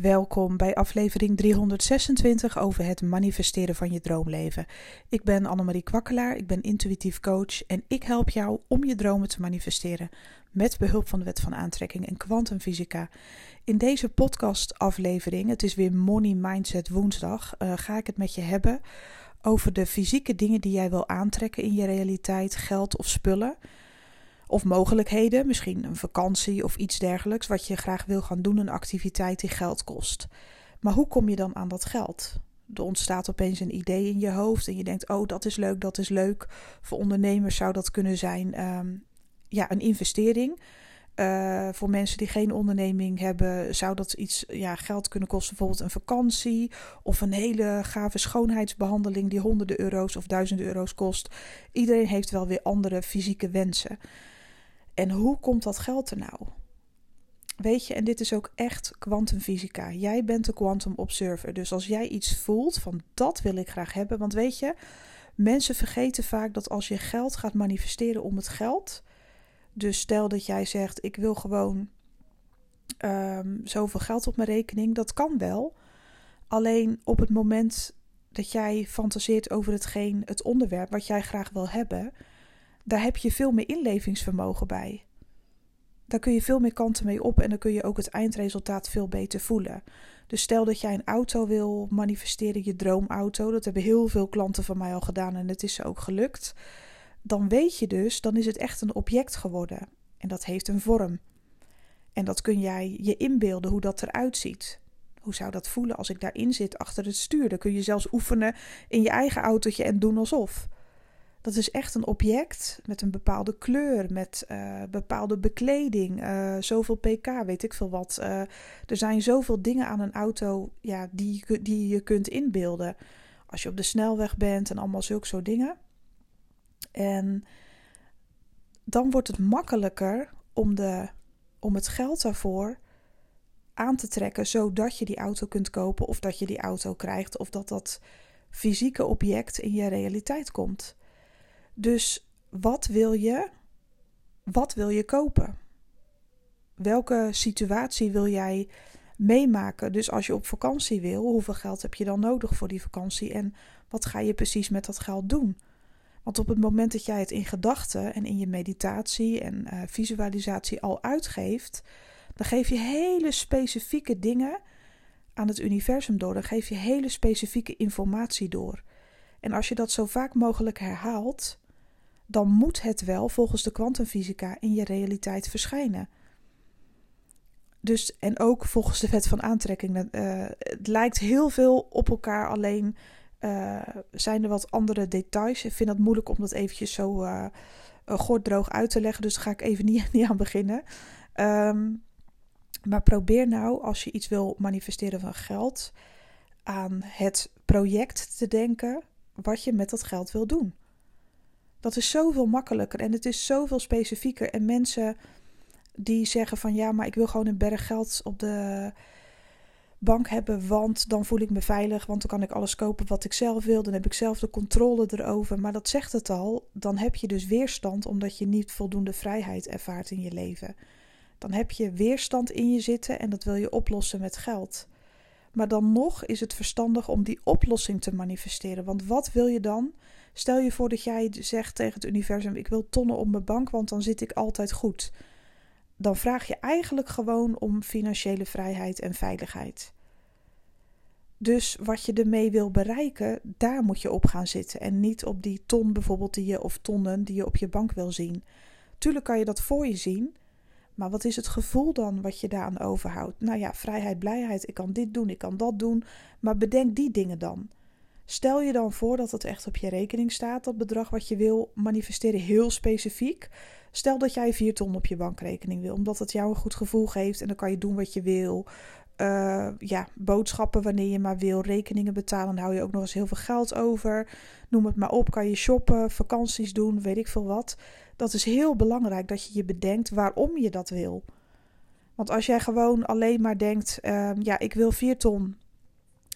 Welkom bij aflevering 326 over het manifesteren van je droomleven. Ik ben Annemarie Kwakkelaar, ik ben intuïtief coach en ik help jou om je dromen te manifesteren met behulp van de wet van aantrekking en kwantumfysica. In deze podcast-aflevering, het is weer Money Mindset Woensdag, uh, ga ik het met je hebben over de fysieke dingen die jij wil aantrekken in je realiteit, geld of spullen. Of mogelijkheden, misschien een vakantie of iets dergelijks, wat je graag wil gaan doen, een activiteit die geld kost. Maar hoe kom je dan aan dat geld? Er ontstaat opeens een idee in je hoofd en je denkt: Oh, dat is leuk, dat is leuk. Voor ondernemers zou dat kunnen zijn um, ja, een investering. Uh, voor mensen die geen onderneming hebben, zou dat iets ja, geld kunnen kosten. Bijvoorbeeld een vakantie of een hele gave schoonheidsbehandeling die honderden euro's of duizenden euro's kost. Iedereen heeft wel weer andere fysieke wensen. En hoe komt dat geld er nou? Weet je, en dit is ook echt kwantumfysica. Jij bent de quantum observer. Dus als jij iets voelt van dat wil ik graag hebben. Want weet je, mensen vergeten vaak dat als je geld gaat manifesteren om het geld. Dus stel dat jij zegt: Ik wil gewoon um, zoveel geld op mijn rekening. Dat kan wel. Alleen op het moment dat jij fantaseert over hetgeen, het onderwerp wat jij graag wil hebben daar heb je veel meer inlevingsvermogen bij. Daar kun je veel meer kanten mee op en dan kun je ook het eindresultaat veel beter voelen. Dus stel dat jij een auto wil manifesteren, je droomauto, dat hebben heel veel klanten van mij al gedaan en het is ze ook gelukt. Dan weet je dus, dan is het echt een object geworden en dat heeft een vorm. En dat kun jij je inbeelden hoe dat eruit ziet. Hoe zou dat voelen als ik daarin zit achter het stuur? Dan kun je zelfs oefenen in je eigen autootje en doen alsof. Dat is echt een object met een bepaalde kleur, met uh, bepaalde bekleding, uh, zoveel pk, weet ik veel wat. Uh, er zijn zoveel dingen aan een auto ja, die, die je kunt inbeelden. Als je op de snelweg bent en allemaal zulke soort dingen. En dan wordt het makkelijker om, de, om het geld daarvoor aan te trekken, zodat je die auto kunt kopen of dat je die auto krijgt of dat dat fysieke object in je realiteit komt. Dus wat wil je? Wat wil je kopen? Welke situatie wil jij meemaken? Dus als je op vakantie wil, hoeveel geld heb je dan nodig voor die vakantie en wat ga je precies met dat geld doen? Want op het moment dat jij het in gedachten en in je meditatie en uh, visualisatie al uitgeeft, dan geef je hele specifieke dingen aan het universum door. Dan geef je hele specifieke informatie door. En als je dat zo vaak mogelijk herhaalt, dan moet het wel volgens de kwantumfysica in je realiteit verschijnen. Dus, en ook volgens de wet van aantrekking. Uh, het lijkt heel veel op elkaar, alleen uh, zijn er wat andere details. Ik vind het moeilijk om dat eventjes zo uh, droog uit te leggen, dus daar ga ik even niet, niet aan beginnen. Um, maar probeer nou, als je iets wil manifesteren van geld, aan het project te denken wat je met dat geld wil doen. Dat is zoveel makkelijker en het is zoveel specifieker. En mensen die zeggen van ja, maar ik wil gewoon een berg geld op de bank hebben, want dan voel ik me veilig, want dan kan ik alles kopen wat ik zelf wil, dan heb ik zelf de controle erover. Maar dat zegt het al, dan heb je dus weerstand omdat je niet voldoende vrijheid ervaart in je leven. Dan heb je weerstand in je zitten en dat wil je oplossen met geld. Maar dan nog is het verstandig om die oplossing te manifesteren. Want wat wil je dan? Stel je voor dat jij zegt tegen het universum: Ik wil tonnen op mijn bank, want dan zit ik altijd goed. Dan vraag je eigenlijk gewoon om financiële vrijheid en veiligheid. Dus wat je ermee wil bereiken, daar moet je op gaan zitten. En niet op die ton bijvoorbeeld die je, of tonnen die je op je bank wil zien. Tuurlijk kan je dat voor je zien. Maar wat is het gevoel dan wat je daaraan overhoudt? Nou ja, vrijheid, blijheid. Ik kan dit doen, ik kan dat doen. Maar bedenk die dingen dan. Stel je dan voor dat het echt op je rekening staat, dat bedrag wat je wil manifesteren, heel specifiek. Stel dat jij 4 ton op je bankrekening wil, omdat het jou een goed gevoel geeft en dan kan je doen wat je wil. Uh, ja, boodschappen wanneer je maar wil, rekeningen betalen, dan hou je ook nog eens heel veel geld over. Noem het maar op, kan je shoppen, vakanties doen, weet ik veel wat. Dat is heel belangrijk dat je je bedenkt waarom je dat wil. Want als jij gewoon alleen maar denkt, uh, ja, ik wil 4 ton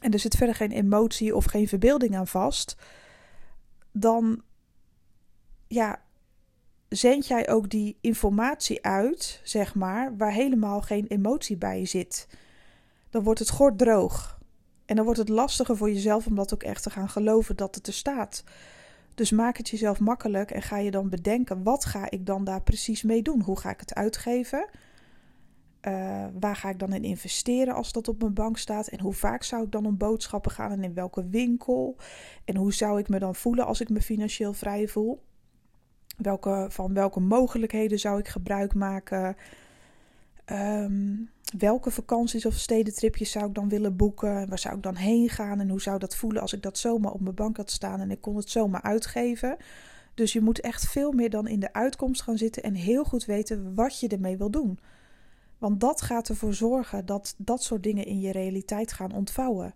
en er zit verder geen emotie of geen verbeelding aan vast, dan ja, zend jij ook die informatie uit, zeg maar, waar helemaal geen emotie bij zit. dan wordt het gort droog. En dan wordt het lastiger voor jezelf om dat ook echt te gaan geloven dat het er staat. Dus maak het jezelf makkelijk en ga je dan bedenken: wat ga ik dan daar precies mee doen? Hoe ga ik het uitgeven? Uh, waar ga ik dan in investeren als dat op mijn bank staat? En hoe vaak zou ik dan om boodschappen gaan en in welke winkel? En hoe zou ik me dan voelen als ik me financieel vrij voel? Welke, van welke mogelijkheden zou ik gebruik maken? Um, welke vakanties of stedentripjes zou ik dan willen boeken? Waar zou ik dan heen gaan? En hoe zou dat voelen als ik dat zomaar op mijn bank had staan en ik kon het zomaar uitgeven? Dus je moet echt veel meer dan in de uitkomst gaan zitten en heel goed weten wat je ermee wil doen. Want dat gaat ervoor zorgen dat dat soort dingen in je realiteit gaan ontvouwen.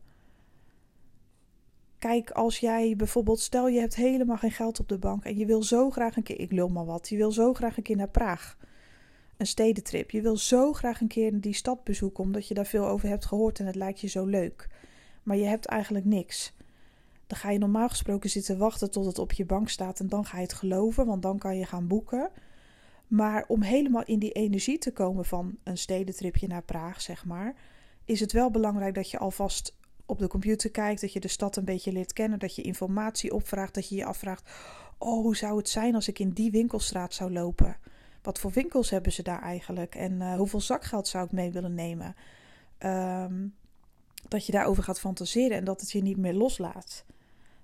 Kijk, als jij bijvoorbeeld, stel je hebt helemaal geen geld op de bank en je wil zo graag een keer, ik lul maar wat, je wil zo graag een keer naar Praag een stedentrip. Je wil zo graag een keer die stad bezoeken omdat je daar veel over hebt gehoord en het lijkt je zo leuk. Maar je hebt eigenlijk niks. Dan ga je normaal gesproken zitten wachten tot het op je bank staat en dan ga je het geloven, want dan kan je gaan boeken. Maar om helemaal in die energie te komen van een stedentripje naar Praag, zeg maar, is het wel belangrijk dat je alvast op de computer kijkt, dat je de stad een beetje leert kennen, dat je informatie opvraagt, dat je je afvraagt: oh, hoe zou het zijn als ik in die winkelstraat zou lopen? Wat voor winkels hebben ze daar eigenlijk? En uh, hoeveel zakgeld zou ik mee willen nemen? Um, dat je daarover gaat fantaseren en dat het je niet meer loslaat.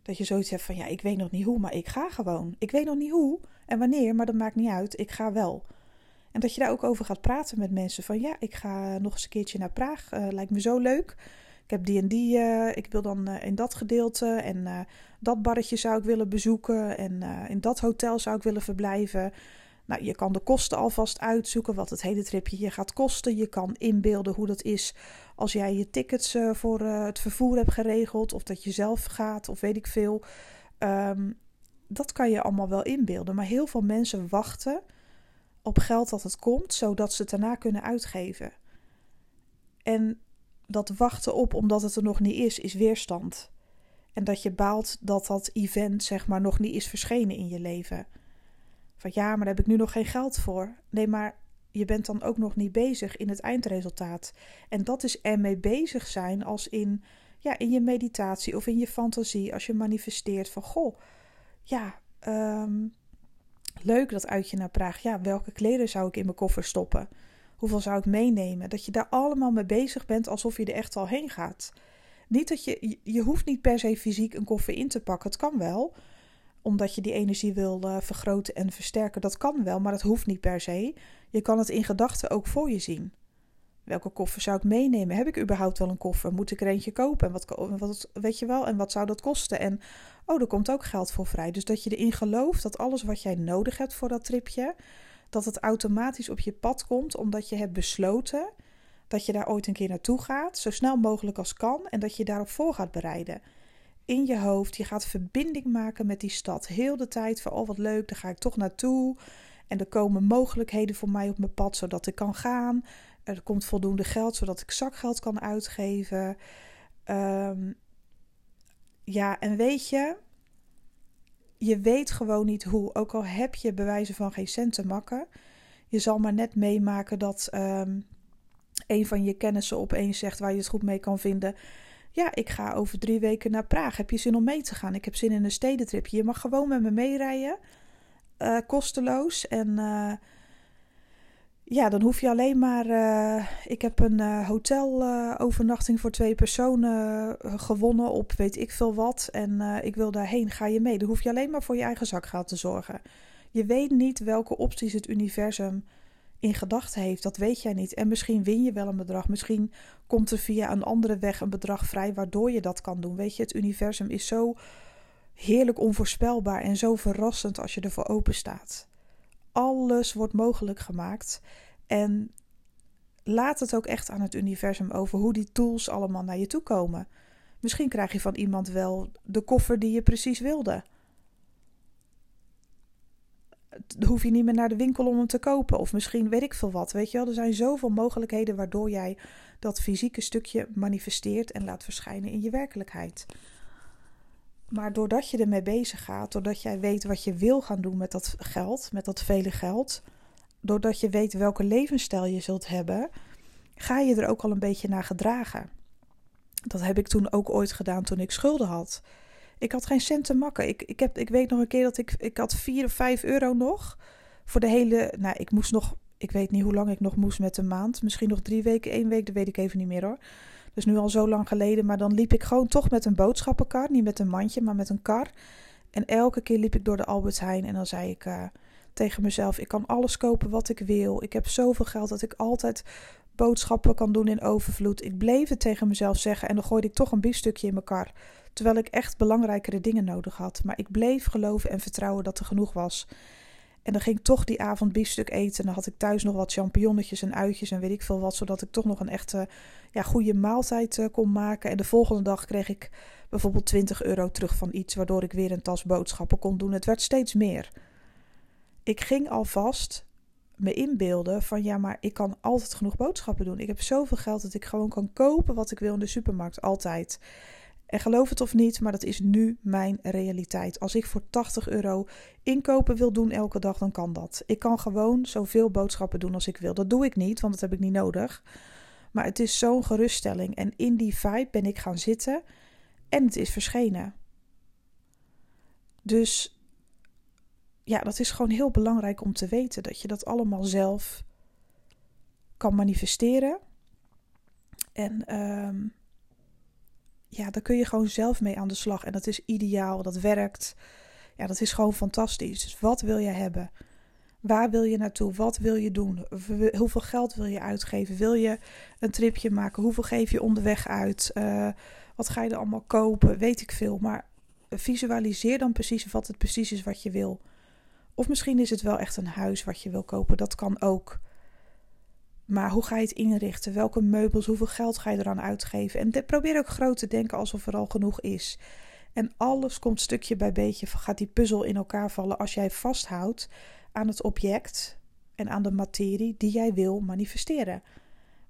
Dat je zoiets hebt van ja, ik weet nog niet hoe, maar ik ga gewoon. Ik weet nog niet hoe en wanneer, maar dat maakt niet uit. Ik ga wel. En dat je daar ook over gaat praten met mensen. Van ja, ik ga nog eens een keertje naar Praag. Uh, lijkt me zo leuk. Ik heb die en die. Uh, ik wil dan uh, in dat gedeelte. En dat barretje zou ik willen bezoeken. En in dat hotel zou ik willen verblijven. Nou, je kan de kosten alvast uitzoeken, wat het hele tripje je gaat kosten. Je kan inbeelden hoe dat is als jij je tickets uh, voor uh, het vervoer hebt geregeld, of dat je zelf gaat, of weet ik veel. Um, dat kan je allemaal wel inbeelden. Maar heel veel mensen wachten op geld dat het komt, zodat ze het daarna kunnen uitgeven. En dat wachten op omdat het er nog niet is, is weerstand. En dat je baalt dat dat event, zeg maar, nog niet is verschenen in je leven. Ja, maar daar heb ik nu nog geen geld voor. Nee, maar je bent dan ook nog niet bezig in het eindresultaat. En dat is ermee bezig zijn als in, ja, in je meditatie of in je fantasie. Als je manifesteert van goh, ja, um, leuk dat uitje naar Praag. Ja, welke kleren zou ik in mijn koffer stoppen? Hoeveel zou ik meenemen? Dat je daar allemaal mee bezig bent alsof je er echt al heen gaat. Niet dat je, je hoeft niet per se fysiek een koffer in te pakken. Het kan wel omdat je die energie wil vergroten en versterken. Dat kan wel, maar dat hoeft niet per se. Je kan het in gedachten ook voor je zien. Welke koffer zou ik meenemen? Heb ik überhaupt wel een koffer? Moet ik er eentje kopen? En wat, wat weet je wel? En wat zou dat kosten? En oh, er komt ook geld voor vrij. Dus dat je erin gelooft dat alles wat jij nodig hebt voor dat tripje, dat het automatisch op je pad komt, omdat je hebt besloten dat je daar ooit een keer naartoe gaat, zo snel mogelijk als kan, en dat je daarop voor gaat bereiden in je hoofd. Je gaat verbinding maken met die stad. Heel de tijd van, oh wat leuk, daar ga ik toch naartoe. En er komen mogelijkheden voor mij op mijn pad, zodat ik kan gaan. Er komt voldoende geld, zodat ik zakgeld kan uitgeven. Um, ja, en weet je, je weet gewoon niet hoe. Ook al heb je bewijzen van geen cent te makken. Je zal maar net meemaken dat um, een van je kennissen opeens zegt waar je het goed mee kan vinden. Ja, ik ga over drie weken naar Praag. Heb je zin om mee te gaan? Ik heb zin in een stedentripje. Je mag gewoon met me meerijden. Uh, kosteloos. En uh, ja, dan hoef je alleen maar. Uh, ik heb een hotelovernachting voor twee personen gewonnen op weet ik veel wat. En ik wil daarheen. Ga je mee? Dan hoef je alleen maar voor je eigen zakgeld te zorgen. Je weet niet welke opties het universum in gedachten heeft, dat weet jij niet. En misschien win je wel een bedrag. Misschien komt er via een andere weg een bedrag vrij waardoor je dat kan doen. Weet je, het universum is zo heerlijk onvoorspelbaar en zo verrassend als je ervoor open staat. Alles wordt mogelijk gemaakt. En laat het ook echt aan het universum over hoe die tools allemaal naar je toe komen. Misschien krijg je van iemand wel de koffer die je precies wilde hoef je niet meer naar de winkel om hem te kopen. Of misschien weet ik veel wat. Weet je wel, er zijn zoveel mogelijkheden waardoor jij dat fysieke stukje manifesteert en laat verschijnen in je werkelijkheid. Maar doordat je ermee bezig gaat, doordat jij weet wat je wil gaan doen met dat geld, met dat vele geld, doordat je weet welke levensstijl je zult hebben, ga je er ook al een beetje naar gedragen. Dat heb ik toen ook ooit gedaan toen ik schulden had. Ik had geen cent te makken. Ik, ik, heb, ik weet nog een keer dat ik, ik had 4 of 5 euro nog. Voor de hele. Nou, ik moest nog. Ik weet niet hoe lang ik nog moest met een maand. Misschien nog drie weken, één week. Dat weet ik even niet meer hoor. Dus nu al zo lang geleden. Maar dan liep ik gewoon toch met een boodschappenkar. Niet met een mandje, maar met een kar. En elke keer liep ik door de Albert Heijn. En dan zei ik uh, tegen mezelf: Ik kan alles kopen wat ik wil. Ik heb zoveel geld dat ik altijd boodschappen kan doen in overvloed. Ik bleef het tegen mezelf zeggen. En dan gooide ik toch een biefstukje in mijn kar. Terwijl ik echt belangrijkere dingen nodig had. Maar ik bleef geloven en vertrouwen dat er genoeg was. En dan ging ik toch die avond biefstuk eten. En dan had ik thuis nog wat champignonnetjes en uitjes en weet ik veel wat. Zodat ik toch nog een echte ja, goede maaltijd uh, kon maken. En de volgende dag kreeg ik bijvoorbeeld 20 euro terug van iets. Waardoor ik weer een tas boodschappen kon doen. Het werd steeds meer. Ik ging alvast me inbeelden van ja, maar ik kan altijd genoeg boodschappen doen. Ik heb zoveel geld dat ik gewoon kan kopen wat ik wil in de supermarkt. Altijd. En geloof het of niet, maar dat is nu mijn realiteit. Als ik voor 80 euro inkopen wil doen elke dag, dan kan dat. Ik kan gewoon zoveel boodschappen doen als ik wil. Dat doe ik niet, want dat heb ik niet nodig. Maar het is zo'n geruststelling. En in die vibe ben ik gaan zitten en het is verschenen. Dus ja, dat is gewoon heel belangrijk om te weten dat je dat allemaal zelf kan manifesteren. En um, ja, daar kun je gewoon zelf mee aan de slag. En dat is ideaal, dat werkt. Ja, dat is gewoon fantastisch. Dus wat wil je hebben? Waar wil je naartoe? Wat wil je doen? Hoeveel geld wil je uitgeven? Wil je een tripje maken? Hoeveel geef je onderweg uit? Uh, wat ga je er allemaal kopen? Weet ik veel. Maar visualiseer dan precies wat het precies is wat je wil. Of misschien is het wel echt een huis wat je wil kopen. Dat kan ook. Maar hoe ga je het inrichten? Welke meubels? Hoeveel geld ga je eraan uitgeven? En probeer ook groot te denken alsof er al genoeg is. En alles komt stukje bij beetje, gaat die puzzel in elkaar vallen als jij vasthoudt aan het object en aan de materie die jij wil manifesteren.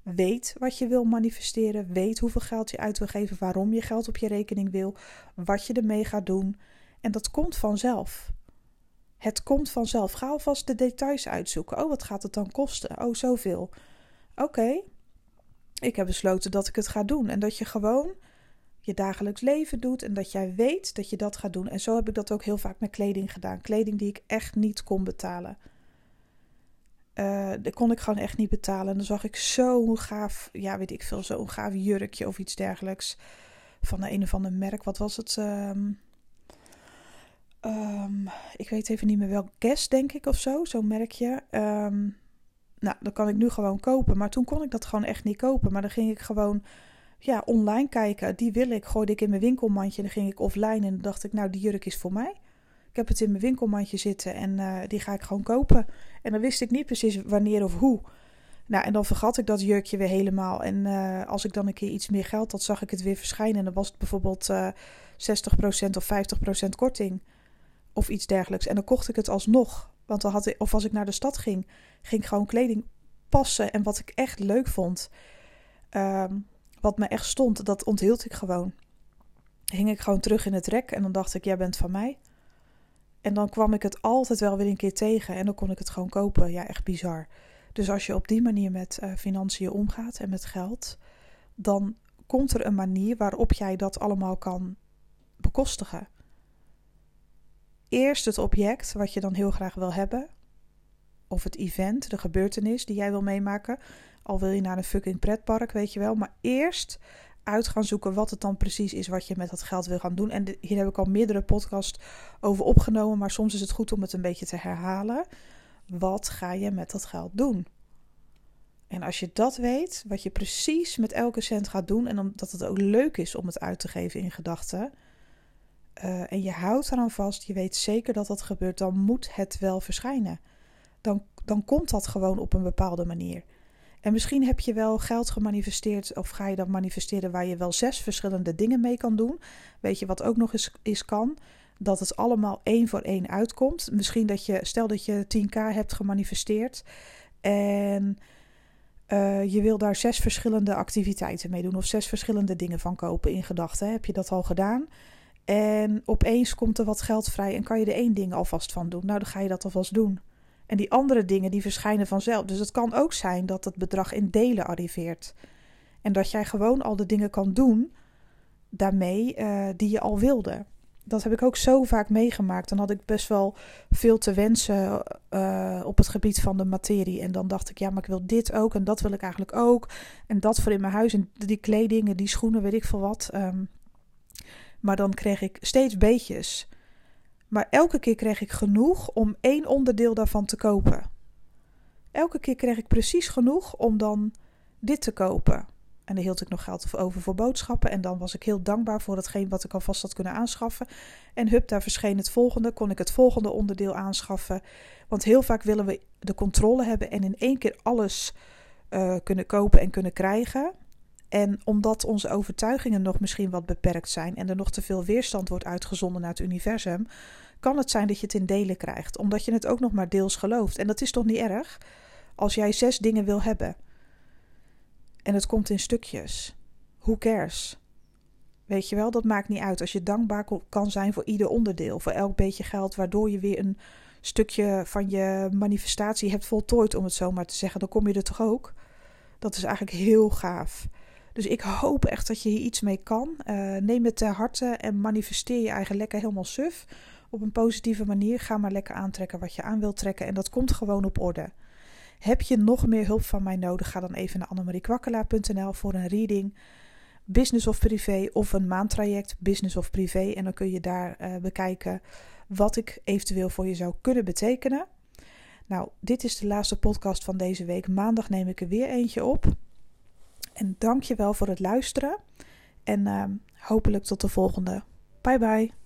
Weet wat je wil manifesteren, weet hoeveel geld je uit wil geven, waarom je geld op je rekening wil, wat je ermee gaat doen. En dat komt vanzelf. Het komt vanzelf. Ga alvast de details uitzoeken. Oh, wat gaat het dan kosten? Oh, zoveel. Oké, ik heb besloten dat ik het ga doen. En dat je gewoon je dagelijks leven doet en dat jij weet dat je dat gaat doen. En zo heb ik dat ook heel vaak met kleding gedaan. Kleding die ik echt niet kon betalen. Uh, dat kon ik gewoon echt niet betalen. En dan zag ik zo'n gaaf, ja, weet ik veel, zo'n gaaf jurkje of iets dergelijks. Van de een of ander merk. Wat was het? Um, um, ik weet even niet meer welk. Guess, denk ik, of zo. Zo'n merkje. Um, nou, dan kan ik nu gewoon kopen. Maar toen kon ik dat gewoon echt niet kopen. Maar dan ging ik gewoon ja, online kijken. Die wil ik. Gooide ik in mijn winkelmandje. En dan ging ik offline. En dan dacht ik, nou, die jurk is voor mij. Ik heb het in mijn winkelmandje zitten. En uh, die ga ik gewoon kopen. En dan wist ik niet precies wanneer of hoe. Nou, en dan vergat ik dat jurkje weer helemaal. En uh, als ik dan een keer iets meer geld had, zag ik het weer verschijnen. En dan was het bijvoorbeeld uh, eh, 60% of 50% korting. Of iets dergelijks. En dan kocht ik het alsnog. Want dan had ik, of als ik naar de stad ging, ging ik gewoon kleding passen. En wat ik echt leuk vond, ehm, wat me echt stond, dat onthield ik gewoon. Hing ik gewoon terug in het rek en dan dacht ik, jij bent van mij. En dan kwam ik het altijd wel weer een keer tegen en dan kon ik het gewoon kopen. Ja, echt bizar. Dus als je op die manier met uh, financiën omgaat en met geld, dan komt er een manier waarop jij dat allemaal kan bekostigen eerst het object wat je dan heel graag wil hebben. Of het event, de gebeurtenis die jij wil meemaken. Al wil je naar een fucking pretpark, weet je wel. Maar eerst uit gaan zoeken wat het dan precies is wat je met dat geld wil gaan doen. En hier heb ik al meerdere podcasts over opgenomen. Maar soms is het goed om het een beetje te herhalen. Wat ga je met dat geld doen? En als je dat weet, wat je precies met elke cent gaat doen. En omdat het ook leuk is om het uit te geven in gedachten uh, en je houdt eraan vast, je weet zeker dat dat gebeurt, dan moet het wel verschijnen. Dan, dan komt dat gewoon op een bepaalde manier. En misschien heb je wel geld gemanifesteerd of ga je dat manifesteren waar je wel zes verschillende dingen mee kan doen. Weet je wat ook nog eens is kan? Dat het allemaal één voor één uitkomt. Misschien dat je, stel dat je 10k hebt gemanifesteerd en uh, je wil daar zes verschillende activiteiten mee doen of zes verschillende dingen van kopen in gedachten. Heb je dat al gedaan? En opeens komt er wat geld vrij en kan je er één ding alvast van doen. Nou, dan ga je dat alvast doen. En die andere dingen die verschijnen vanzelf. Dus het kan ook zijn dat het bedrag in delen arriveert. En dat jij gewoon al de dingen kan doen daarmee uh, die je al wilde. Dat heb ik ook zo vaak meegemaakt. Dan had ik best wel veel te wensen uh, op het gebied van de materie. En dan dacht ik, ja, maar ik wil dit ook en dat wil ik eigenlijk ook. En dat voor in mijn huis en die kledingen, die schoenen, weet ik veel wat. Um, maar dan kreeg ik steeds beetjes. Maar elke keer kreeg ik genoeg om één onderdeel daarvan te kopen. Elke keer kreeg ik precies genoeg om dan dit te kopen. En dan hield ik nog geld over voor boodschappen. En dan was ik heel dankbaar voor hetgeen wat ik alvast had kunnen aanschaffen. En hup, daar verscheen het volgende. Kon ik het volgende onderdeel aanschaffen. Want heel vaak willen we de controle hebben en in één keer alles uh, kunnen kopen en kunnen krijgen. En omdat onze overtuigingen nog misschien wat beperkt zijn en er nog te veel weerstand wordt uitgezonden naar het universum, kan het zijn dat je het in delen krijgt, omdat je het ook nog maar deels gelooft. En dat is toch niet erg? Als jij zes dingen wil hebben en het komt in stukjes, who cares? Weet je wel, dat maakt niet uit. Als je dankbaar kan zijn voor ieder onderdeel, voor elk beetje geld, waardoor je weer een stukje van je manifestatie hebt voltooid, om het zo maar te zeggen, dan kom je er toch ook? Dat is eigenlijk heel gaaf. Dus ik hoop echt dat je hier iets mee kan. Uh, neem het ter harte en manifesteer je eigen lekker helemaal suf. Op een positieve manier. Ga maar lekker aantrekken wat je aan wilt trekken. En dat komt gewoon op orde. Heb je nog meer hulp van mij nodig? Ga dan even naar annemariekwakkelaar.nl voor een reading. Business of privé of een maandtraject, business of privé. En dan kun je daar uh, bekijken wat ik eventueel voor je zou kunnen betekenen. Nou, dit is de laatste podcast van deze week. Maandag neem ik er weer eentje op. En dank je wel voor het luisteren. En uh, hopelijk tot de volgende. Bye bye.